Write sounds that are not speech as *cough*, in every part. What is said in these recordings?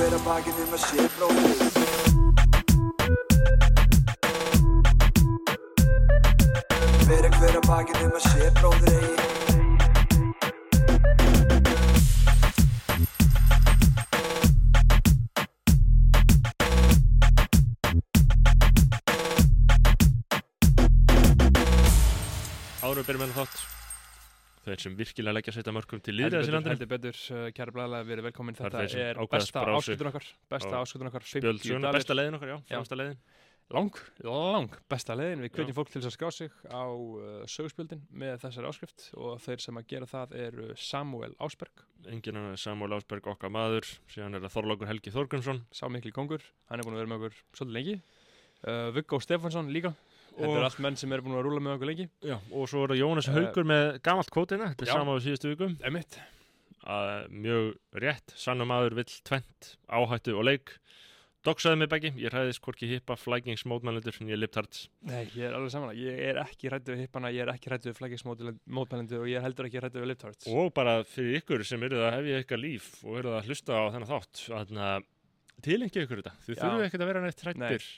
hver að bakið um að sé bróðir Bera hver að bakið um að sé bróðir Þeir sem virkilega leggja að setja mörgum til líðræðis í Heldur landinu. betur, uh, kæra blæðilega, við erum velkomin Þetta er besta spara á sig. áskutun okkar Besta Já. áskutun okkar, Spjöld 50 söguna, dalir. besta leiðin okkar, já, fremsta leiðin. Lang, lang besta leiðin. Við Já. kveitjum fólk til þess að skrá sig á uh, sögspjöldin með þessari áskrift og þeir sem að gera það eru Samuel Ásberg. Enginn annar en Samuel Ásberg okkar maður. Síðan er það Þorlákur Helgi Þorgrímsson. Sá mikli kongur, hann er búin að vera með okkur svolítið lengi. Uh, Viggo Stefansson líka Þetta eru allt menn sem eru búin að rúla með okkur lengi. Já, og svo er það Jónas Eh, Haugur með gamalt kvótina Þetta er já. sama á síðustu vikum Emitt, að Mjög rétt, sannum maður vill tvent Áhættu og leik. Doksaði mig beggi, ég hræðist hvorki hippa Flækings mótmælendur, en ég er liptards nei, ég er alveg saman Ég er ekki hrættu við hippana, ég er ekki hrættu við flækismótmælendu og ég er heldur ekki hrættu við liptards Og bara fyrir ykkur sem eru að hefja ykkar líf Og eru að hlusta á þennan þátt Þannig að tilengja ykkur þetta. Þið þurfum ekkert að vera neitt hrættir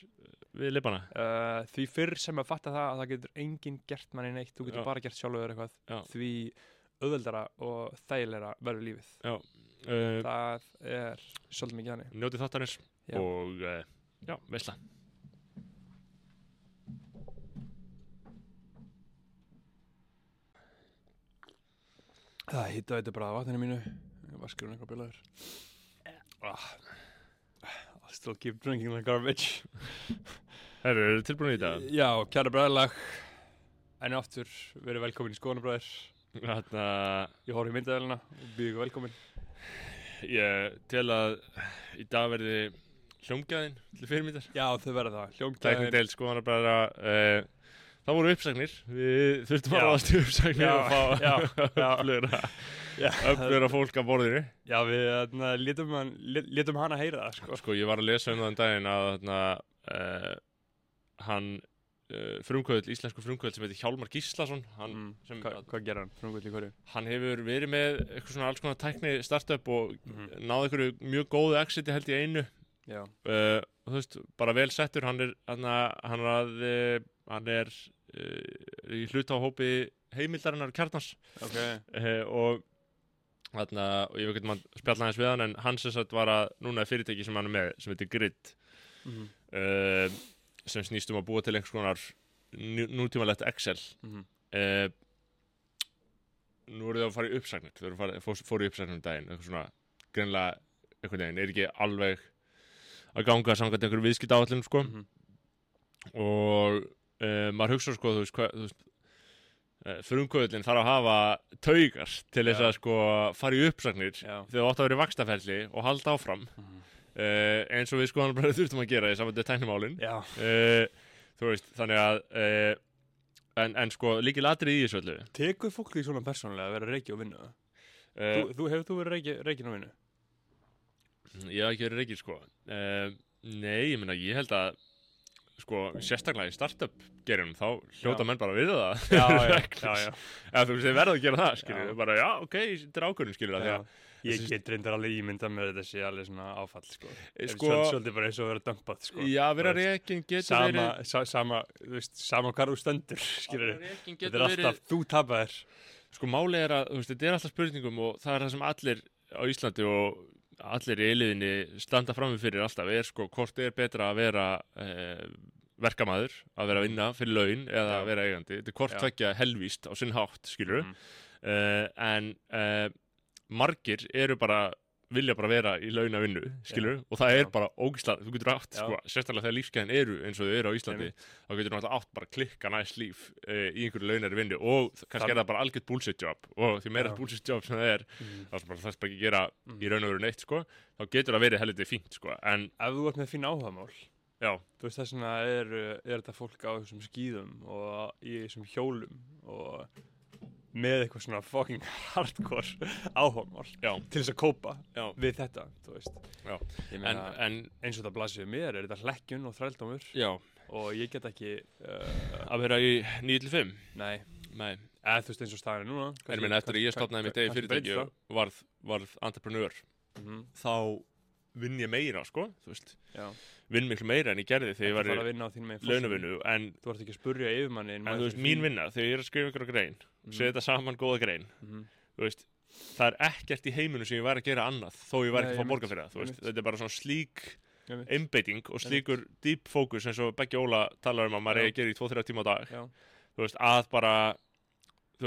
Við lippana Uh, því fyrr sem að fatta það að það getur enginn gert manni neitt, þú getur Já. bara gert sjálfur eitthvað, Já. því auðveldara og þægilegra verður lífið. uh, Það er svolítið mikið þannig. Njótið þáttanir Já. Og uh, já, veistla Það hitta þetta bara að vatninu mínu, vaskurinn eitthvað bjölaður. Ah. I'll still keep drinking the garbage. *laughs* Herru, eru þið tilbúin í þetta? Já, kæra bræðilag, enn aftur verið velkomin í skoðanabræðir. Þarna, Ég horf í myndaðelina og býð ykkur velkomin. ég tel að í dag verði hljómgæðin til fyrirmyndar Já, þau verða það. Hljómgæðin. del skoðanar bara uh, Það voru uppsagnir Við þurftum að ráðast í uppsagnir Já, og *laughs* já, já. Já, öflugra fólk að borðinu Já, við þarna, létum, hann, lét- létum hana heyra það, sko. Sko, ég var að lesa um það um daginn að uh, hann uh, frumkvöld, íslensku frumkvöld sem heitir Hjálmar Gíslason hann, Mm. sem, Hva, hvað gerir hann? Frumkvöld í hverju? hann hefur verið með eitthvað svona alls konar tækni startup og Mhm. náði einhverju mjög góðu exiti held í einu uh, þú veist, bara vel settur hann er, hann, hann er, að, uh, hann er uh, í hluta á hópi heimildarinnar kjarnars Ok. uh, og þarna, og ég veit ekki maður spjalla hans við hann en hann sem sagt var að, núna er fyrirtæki sem hann er með sem heitir Grid Mm uh, sem snýst um að búa til einhvers konar nú, nútímalegt Excel -hmm. uh, nú eru þau að fara í uppsagnir að fara, fór, fóru í uppsagnir um daginn eitthvað svona, greinlega einhvern veginn, er ekki alveg að ganga samkvæmt einhverju viðskipt áallin sko. Mhm. og uh, maður hugsa sko, þú veist, hvað, þú veist uh, frumkvöðlinn þarf að hafa taugar til þess að sko fara í uppsagnir Já. þegar þú átt að vera í vakstaferli og halda áfram Mhm. Uh, eins og við sko hann bara *laughs* þurftum að gera í samvæntið tæknumálin Já. uh, þú veist, þannig að uh, en, en sko líkil atrið í þessu öllu Tekur fólk því svona persónulega að vera reiki og vinna? Þú, þú hefur þú verið reiki, reikin og vinnu? ég hef ekki verið reykir sko nei, ég meina, ég held að sko, sérstaklega í startup gerum þá hljóta Já. menn bara við það Já, já, *laughs* já, já. eða þú veist, þið verða að gera það, skilur Já. bara, já, ok, þetta er ákvörðin, skilur það Ég get reyndar alveg ímyndað með þetta sé alveg svona áfall, sko. Eh, sko Svolítið bara eins og vera dömpað, sko. já, vera reygin getur Sama, verið sa, sama, þú veist, sama hvar Vera rekinn Þetta er verið alltaf, þú tapaðir. sko, máli er að, þú veist, þetta er alltaf spurningum og það er það sem allir á Íslandi og allir í eiliðinni standa frammi fyrir alltaf, er sko, hvort er betra að vera eh, verkamaður, að vera að vinna fyrir laun eða að vera eigandi, þetta er hvort tvekja helvíst á sinn hátt, skilur Mhm. uh, en uh, margir eru bara vilja bara vera í launa vinnu, skilur og það er Já. bara ógislega, þú getur átt Já. sko, sérstaklega þegar lífskeiðin eru eins og þau eru á Íslandi Einmitt. þá getur náttúrulega átt bara klikka næst líf uh, í einhverju launari vinnu og kannski Þar- er það bara algjört bullshit job og því meira Já. bullshit job sem það er Mm. þá bara þess bara ekki gera Mm. í raun og veru neitt sko, þá getur það verið helviti fínt sko, en Ef þú ert með fín áhugamál, já, þú veist þess vegna er, er þetta fólk á þessum skýðum og í þessum hjólum og með eitthvað svona fucking *laughs* hardcore áhugamál já, til þess að kópa já, við þetta, en, en eins og það blasir við mér er þetta hlekkjun og þrældómur? Og ég get ekki, uh, að vera í 9-5 nei, nei, eða þú veist eins og staðan er núna. en minn eftir að ég stofnaði mitt eigi fyrirtæki og varð, varð entreprenör Mm þá vinn ég meira, sko, vinn miklu meira en ég gerði þegar ég var í launavinnu, en, Þú ert ekki að spurja yfirmanni en þú veist, mín vinna, þegar ég er að skrifa ykkur á grein, Mhm. setja saman góða grein, þú veist, það er ekkert í heiminu sem ég var að gera annað, þó ég var ekki að fá borga fyrir það, þetta er bara svona slík einbeiting og slíkur deep focus eins og Beggi Óla talar um að maður eigi að gera í 2-3 tíma á dag, veist, að bara,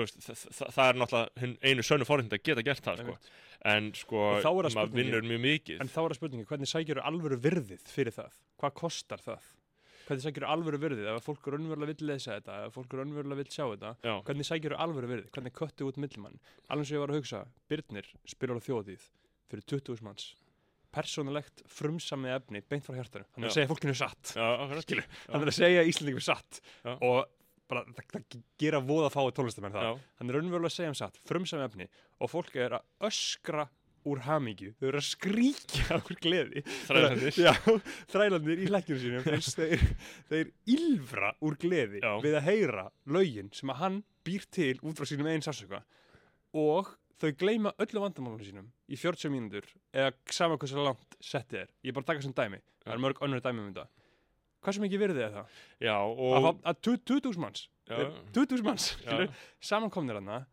veist, þa- þa- það er náttúrulega einu sönnu forhind að geta gert það, sko, en sko, það maður vinnur mjög mikið, En þá er það spurningi, hvernig sækjur alvöru virðið fyrir það? Hvað kostar það? Hvernig sækjur alvöru virðið? Ef fólk er raunverulega vill lesa þetta, ef fólk er raunverulega vill sjá þetta, já, hvernig sækjur alvöru virðið? Hvernig köttu út millimann? Alveg sem ég var að hugsa, Birnir spyrir á þjóðið fyrir 20.000 manns. Persónulegt frumsamið efni, beint frá hjartanu. Hann er að Já. segja fólkinu satt. já, er að segja Íslandingum satt. Já. Og bara, það, það gera voða fáið tónlistamenn það. Hann er raunverulega að segja um satt, frumsamið efni og fólk er að öskra úr hamingju. Þau eru að skríkja *laughs* úr gleði. þræðandir, Já, þrælandir í hlækjum sínum *laughs* þeir, þeir, ylfra úr gleði Já. við að heyra lögin sem að hann býr til út frá sínum einn sársöka og þau gleyma öllu vandamálunum sínum í 40 mínútur eða sama hversu langt settið er ég er bara að taka sem dæmi, það er mörg önnur dæmi um þetta hversu mikið virðið er það? já, að, og, að 20.000 manns. Já, 20.000 manns, samankomnir hana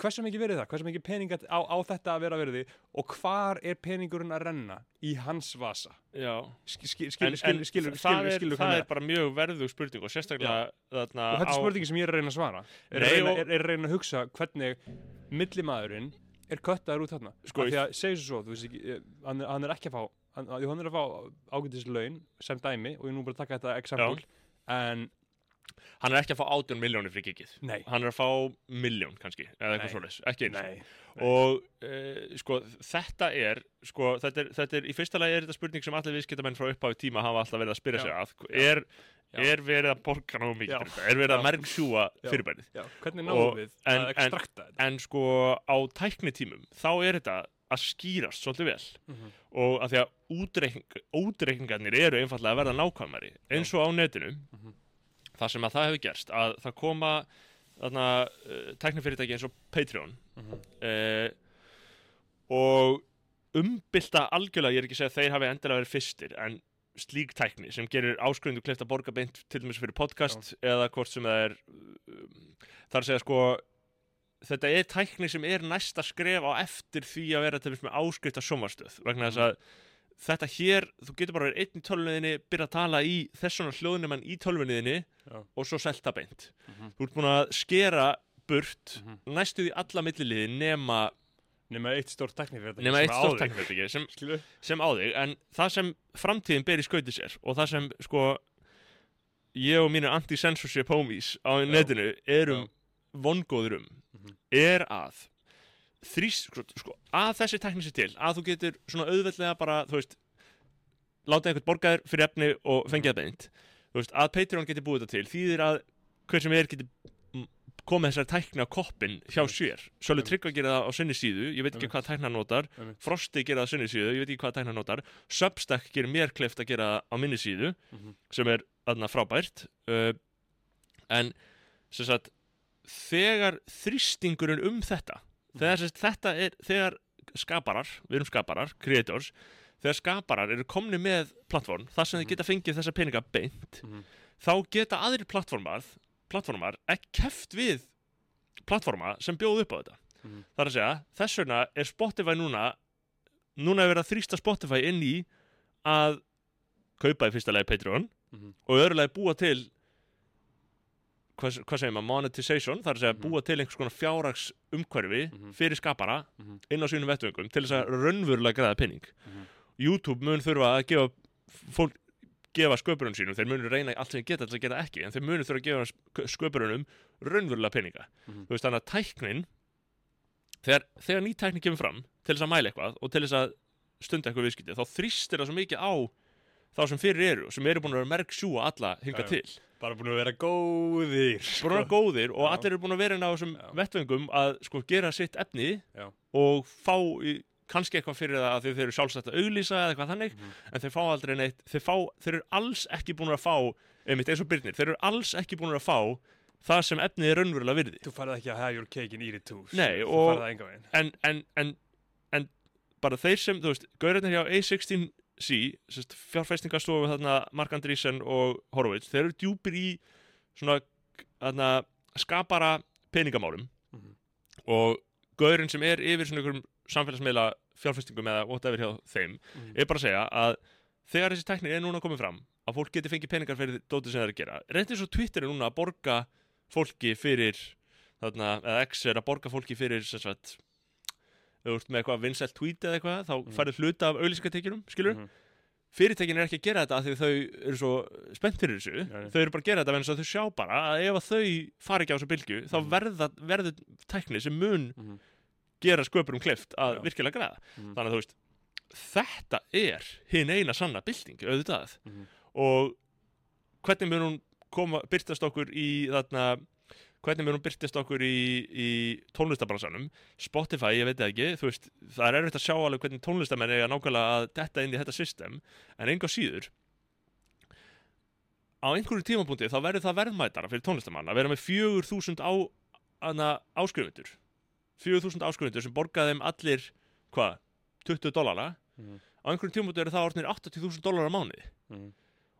hversu mikið verið það, hversu mikið pening á, á þetta að vera verði og hvar er peningurinn að renna? Í hans vasa. Já, skilur, skilur, skilur, skilur, það skilur, er, það er bara mjög verðug spurning og sérstaklega þarna og þetta er á- spurningi sem ég er að reyna að svara. Er, að reyna, að reyna að hugsa hvernig millimaðurinn er köttaður út þarna? Sko, því að segja svo, þú veist ekki eh, hann, hann er ekki að fá jú, hann er að fá ágætis laun sem dæmi og ég er nú bara að taka þetta example. En hann er ekki að fá 18 miljónir fyrir gigið. Nei, hann er að fá miljón kannski eða eitthvað svoleiðis, ekki eins nei, og uh, sko þetta er sko þetta er, þetta er í fyrsta lagi er þetta spurning sem allir viðskiptamenn frá upphafi tíma hafa alltaf verið að spyrja sig að. Er, er verið að borga náðu mikið fyrir þetta? Er verið að mergsjúa fyrirbærið? Hvernig náum við að ekstrakta þetta? en sko á tæknitímum þá er þetta að skýrast svolítið vel Mhm. og að því að útreikning, útreikningarnir eru einfallega að verða nákvæmari eins og á netinu Mhm. það sem að það hefur gerst að það koma þarna uh, tæknifyrirtæki eins og Patreon Mhm. uh, og umbylta algjörlega, ég er ekki að segja að þeir hafi endilega verið fyrstir en slík tækni sem gerir áskrundu kleift að borga beint til dæmis fyrir podcast eða hvort sem það er um, þar segja sko þetta er tækni sem er næsta skref á eftir því að vera til dæmis með áskrift af sjónvarstöð vegna þess að þetta hér, þú getur bara verið einn í tölvunniðinni byrja að tala í þessuna hljóðnumann í tölvunniðinni og svo selta beint Mhm. þú ert búin að skera burt Mhm. næstu því alla milliliði nema, nema eitt stórt tæknifyrirtæki nema eitt þig. tæknifyrirtæki sem, sem á þig en það sem framtíðin ber í skauti sér og það sem sko ég og mínir anti-censorship homies á netinu erum vongóður um Mhm. er að þrýs, sko, sko, að þessi tækni sér til að þú getur svona auðveldlega bara þú veist, láta einhvern borgaður fyrir efni og fengið það beint þú veist, að Patreon geti búið þetta til þýðir að hver sem er geti mm, komið þessari tækni á koppin hjá sér Sjölu. Tryggva gera það á sinni síðu ég veit ekki hvað tækni hann notar. Frosti gera það á sinni síðu, ég veit ekki hvað tækni hann notar Substack gerir mér kleift að gera það á minni síðu Mhm. sem er aðna frábært uh, en sem sagt þegar þrýstingurinn um þetta þegar sagt, þetta er þegar skaparar, við erum skaparar, creators þegar skaparar eru komni með plattform, þar sem Mhm. þeir geta fengið þessa peninga beint, Mhm. þá geta aðrir plattformar, plattformar ekki keft við plattforma sem bjóð upp á þetta Mhm. þar að segja, þess vegna er Spotify núna núna er verið að þrýsta Spotify inn í að kaupa í fyrsta lagi Patreon Mhm. og öðru lagi búa til hvað, hvað segir maður, monetization þar að segja Mhm. búa til einhvers konar fjárrags umhverfi Mhm. fyrir skapara Mhm. inn á sínum vettvöngum til þess að raunverulega græða penning Mhm. YouTube mun þurfa að gefa fólk gefa sköpurinn sínum, þeir munu reyna allt sem geta til að geta ekki, en þeir munu þurfa að gefa sk- sköpurunum raunverulega peninga Mhm. þú veist þannig að tæknin þegar, þegar ný tæknin kemur fram til þess að mæla eitthvað og til þess að stunda eitthvað viðskipti, þá þrýstir það svo mikið á þá sem fyrir eru og sem eru búin að vera merk sjúa alla hinga til bara búin að vera góðir búin að vera góðir og Já. allir eru búin að vera inn á þessum Já. vettvöngum að sko gera sitt efni Já. og fá í, kannski eitthvað fyrir það að þeir eru sjálfsagt að auglýsa eða eitthvað þannig Mhm. en þeir fá aldrei neitt þeir, fá, þeir eru alls ekki búin að fá einmitt eins og Byrnir, þeir eru alls ekki búin að fá það sem efnið er raunverulega virði þú farið ekki að have your cake and eat it too Nei, og- en, en, en, en bara þeir sem, þú veist, gaurarnir hjá A16C sérst, fjárfestingastofu þarna Mark Andreessen og Horowitz þeir eru djúpir í svona þarna, skapara peningamálum Mhm. og gaurinn sem er yfir svona einhverjum samfélagsmiðla fjárfestingum eða whatever hjá þeim Mhm. er bara að segja að þegar þessi tækni er núna komið fram að fólk geti fengið peningar fyrir dótið sem það er að gera reyndi svo Twitter er núna að borga fólki fyrir þarna, eða X er að borga fólki fyrir ef þú ert með eitthvað vinsælt tweet eða eitthvað þá Mhm. færðu hluta af auðlýsingatekjunum skilur, Mhm. fyrirtækin er ekki að gera þetta af því þau eru svo spennt fyrir þessu Nei. þau eru bara að gera þetta vegna þess að þau sjá bara að ef að þau fara ekki á þessu bylgju þá Mhm. verða, verður tækni sem mun Mhm. gera sköpurum klift að Já. virkilega græða Mhm. þannig að þú veist þetta er hinn eina sanna bylting auðvitað Mhm. og hvernig mun hún koma, byrtast okkur í þarna hvernig mun hún byrtast okkur í, í tónlistabransanum Spotify, ég veit ekki þú veist, það er erfitt að sjá alveg hvernig tónlistamenn eiga nákvæmlega að detta inn í þetta system en enga síður á einhverju tímapunkti þá verður það verðmætara fyrir tónlistamann að vera með 4000 á, áskrifundur 4000 áskrifundur sem borgaði þeim allir hvað, 20 dólara Mhm. á einhverjum tímapunkti eru það orðnir 80.000 dólar á mánuði Mhm.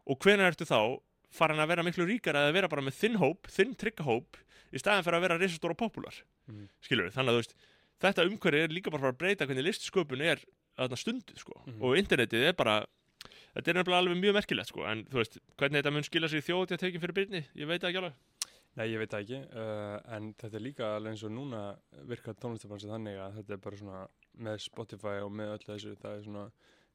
og hvenær ertu þá farin að vera miklu ríkar að vera bara með þinn hóp, þinn tryggahóp í staðan fyrir að vera risastóra popular Mhm. skilur þannig að þú veist þetta umhverfi er líka bara að að breyta hvernig listsköpun er þarna stundu sko Mhm. og internetið er bara þetta er nefnilega alveg mjög merkilegt sko en þú veist, hvernig þetta mun skila sig í þjóðatja tekin fyrir byrni, ég veit ekki alveg Nei, ég veit ekki, uh, en þetta er líka alveg eins og núna virkar tónlistabansi þannig að þetta er bara svona með Spotify og með öllu þessu, það er svona,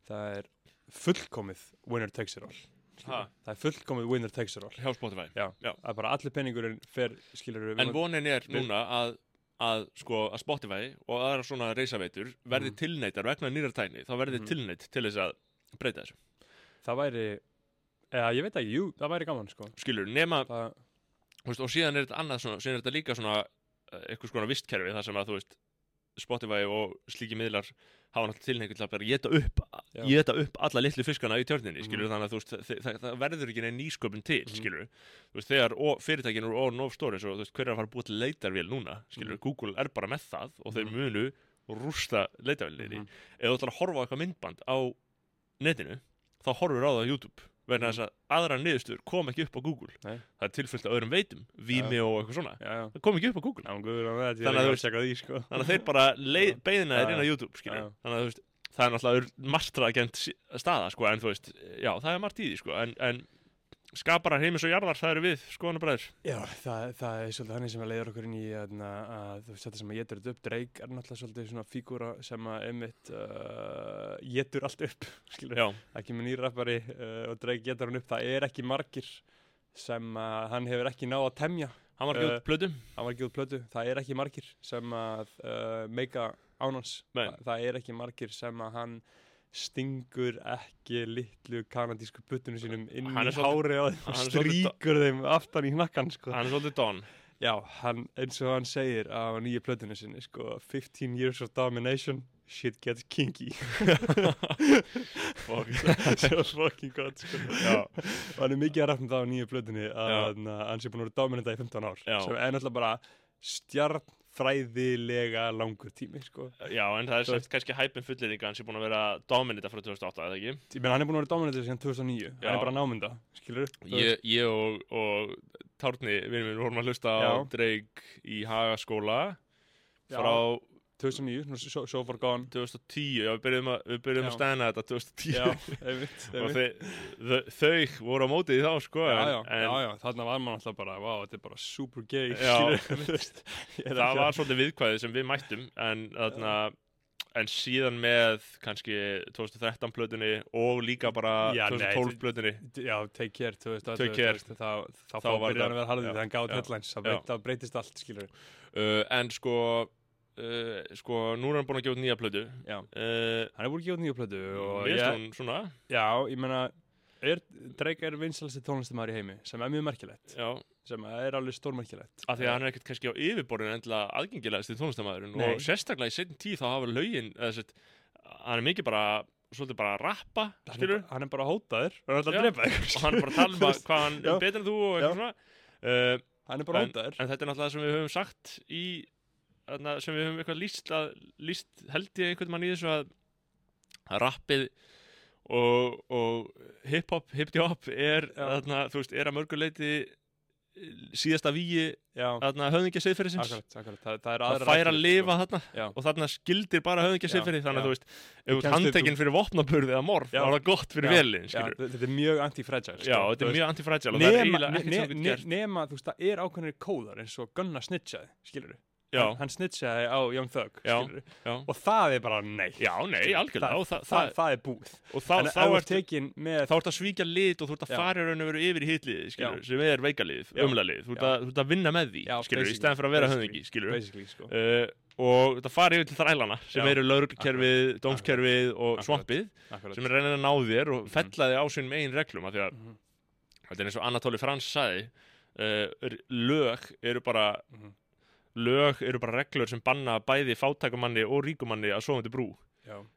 það er fullkomið winner takes it all. Ha, Það er fullkomið winner takes it all. hjá Spotify Já, Já. bara allir peningurinn fer, skilur en vonin er núna að að sko að Spotify og aðra svona reysaveitur verði Mhm. tilneitar vegna nýrar tækni, þá verði Mhm. tilneitt til þess að breyta þessu, Það væri, eða ég veit ekki, jú, það væri gaman, sko. skilur, nema Það, veist, og síðan er þetta annað svona, síðan er þetta líka svona eh, eitthvað svona vistkerfi þar sem að þú veist Spotify og slíki miðlar hafa náttúrulega tilhengi til að bara geta upp geta upp alla litlu fiskana í tjörninni skilur þannig að veist, það, það, verður ekki neinn nýsköpun til Mhm. skilur þú veist, þegar og, fyrirtækin eru orðin of stóri svo, þú veist, hver er að fara búa til leitarvél núna skilur, Mhm. Google er bara með það og þeir Mhm. munu rústa leitarvélinni Mhm. ef þú ætlar að horfa eitthvað myndband á netinu þá horfur á það á YouTube vegna þess að aðra niðurstöður kom ekki upp á Google Nei. það er tilfyllt af öðrum veitum Vimeo og eitthvað svona já, já. það kom ekki upp á Google Þannig að sko. þannig að þeir bara beina þér inn á. YouTube þannig að þú veist það er náttúrulega marstraðgent staða sko, en þú veist, já það er margt í því sko, en, en skaparar heimis og jarðar það eru við skoðanabræður Já, það, það er svolítið hann sem að leiður okkur inn í að, að þú veist þetta sem að getur þetta upp Drake er náttúrulega svolítið svona fígúra sem að einmitt uh, getur allt upp *laughs* skilur, já, ekki með nýrappari uh, og Drake getur hann upp, það er ekki margir sem að hann hefur ekki náð að temja hann var Eh, út plötu. hann var út plötu, það er ekki margir sem að uh, meika ánans Nei. Þa, það er ekki margir sem að hann stingur ekki litlu kanadísku buttunum sínum inn í er hári og er stríkur þeim aftan í hnakkan sko. hann er svolítið don Já, hann, eins og hann segir á nýju plötunni sinni, sko, 15 years of domination, shit gets kinky. Fuck. *laughs* Svo fucking gott, sko. Og hann er mikið að rafna það á nýju plötunni að hann, sé búin að vera dominanta í 15 ár. Já. Sem er náttúrulega bara stjarnfræðilega langur tími, sko. já, en það er sagt kannski hæpin fulleringa hans er búin að vera dominita frá 2008, eða ekki Ég menn, hann er búin að vera dominanta síðan 2009. Já. Hann er bara námynda, skilur? ég, ég og, og Tárni, vinnum minn, vorum að hlusta á. Drake í Hagaskóla Já. Frá 2009, svona so, so far gone. 2010, já, við byrjuðum að, við byrjuðum að Já. stæna þetta 2010 Já, einmitt, *laughs* einmitt. þau, þau, voru á mótið í þá sko Já, já, en já, já, þarna var maður alltaf bara, wow, þetta er bara super gay, Já. *laughs* veist. Það að- var svolítið viðkvæðið sem við mættum en, þarna, en síðan með kannski 2013 plötunni og líka bara Já, nei, 2012 þú- plötunni Já, take care, þú veist, Take care. Þá var byrjar það- hann að vera já, þegar hann gáði headlines, þá breytist allt, skilur uh, en sko uh, sko, nú er hann búin að gefa út nýja plötu. Já, uh, hann er búin að gefa út nýju plötu og mér ég, svona? Já, ég meina er, Drake er vinsalasti tónlistamæður í heimi sem er mjög merkilegt, já, sem er alveg stórmerkilegt. Af því að hann er ekkert kannski á yfirborðinu endilega aðgengilegast í tónlistamæðurinn og sérstaklega í setjum tíð þá hafa lögin eða sett, hann er mikið bara svolítið bara að rappa, hann hann er bara hótaður og hann er alltaf Já. að drepa þig. Og hann er bara að tala um *laughs* að hvað hann er betur en þú uh, hann er bara hótaður. en þetta er náttúrulega sem við höfum sagt í sem við höfum eitthvað líst, að, líst held ég einhvern mann í þessu að rappið og, og hip-hop, hip-hop er, þarna, þú er að mörguleiti síðasta víi þarna höfðingja akkurat Það, það það fær að lifa þarna. Sko. Já, og þarna skildir bara höfðingja Já, siðferði þannig að þú veist, ef þú handtekinn fyrir vopnaburði eða morð, Já. þá er það gott fyrir velin, þetta er mjög anti-fragile Já, sko, þetta þú er mjög antifragile nema, þú þú veist, það er ákveðnir kóðar eins og Gunna snitchaði, skilur Já, hann, hann snitchaði á Young Thug, Já, já. og það er bara nei. Já, nei, algjörlega. Og það, það, það, það, það er búið. Og þá, þá, ert þá ertu að svíkja lit og þú ert að fara raun og veru yfir í Já. sem er veikalið, umlalið, þú ert að, þú ert að vinna með því, skilur, í stæðan fyrir að vera höfðingi, skilur sko. uh, og þetta fara yfir til þrælana sem Já. eru laurugkerfið, dómskerfið og svampið sem er reynið að ná þér og Mhm. fella þig á sínum eigin reglum af því að Mhm. þetta er eins og Anatoli Frans sagði uh, lög eru bara Mhm. Lög eru bara reglur sem banna bæði fátækumanni og ríkumanni að sofa undir brú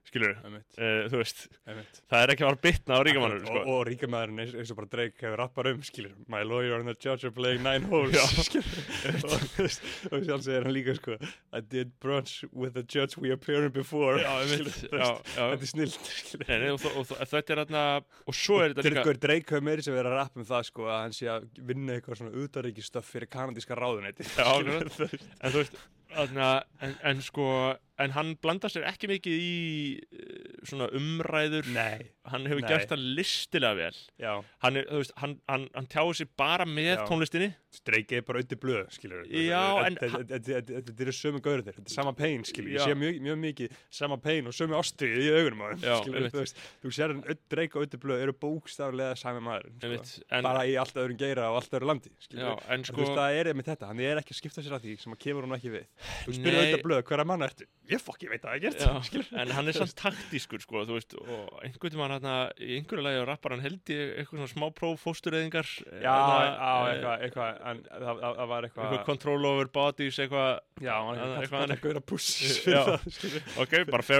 skilur, uh, þú veist einmitt. það er ekki að bitna á ríkumannu Akkurat, sko. og, og ríkamæðurinn eins, eins og bara Drake hefur rappar um skilur, my lawyer and the judge are playing nine *laughs* holes og þú veist, og sjálf segir hann líka sko I did brunch with the judge we appeared before þetta er snilt þetta er þarna og svo er þetta líka Drake, hefur meiri sem verið að rappa um það sko að hann sé að vinna eitthvað svona utaríkistöf fyrir kanadíska veist. en þú veist en, en sko en hann blandar sér ekki mikið í eh, svona umræður Nei, hann hefur Nei. gert það listilega vel já, hann, er, hann, hann, hann tjáði sér bara með Já. tónlistinni er bara auðvitað blöð, en hann- Þetta eru sömu þeir, þetta er sama Já. Ég sé mjög, mjög mikið sama pain og sömu ástrið í augunum. Þú sér en Drake og auðvitað blöð eru bókstaflega sami maður sko. en, Bara í allt öðrum geira og allt öðru landi, já, en Þú sko veist, það er með þetta, hann er ekki að skipta sér að því sem að kemur hún ekki við Þú spyrir auðvitað blöð, hverja manna ertu? Ég fokk, ég veit það ekki Já, *laughs* en hann er samt taktískur sko, þú veist, og einhvern tímann hann í einhverju lagi á rappar hann held ég eitthvað svona smá próf fóstureyðingar Já, já, eitthvað, eitthvað, en það, það, það var eitthvað eitthvað control over bodies eitthvað, Já, hann er eitthvað að gauðra puss Já. skilur. Ok, bara fair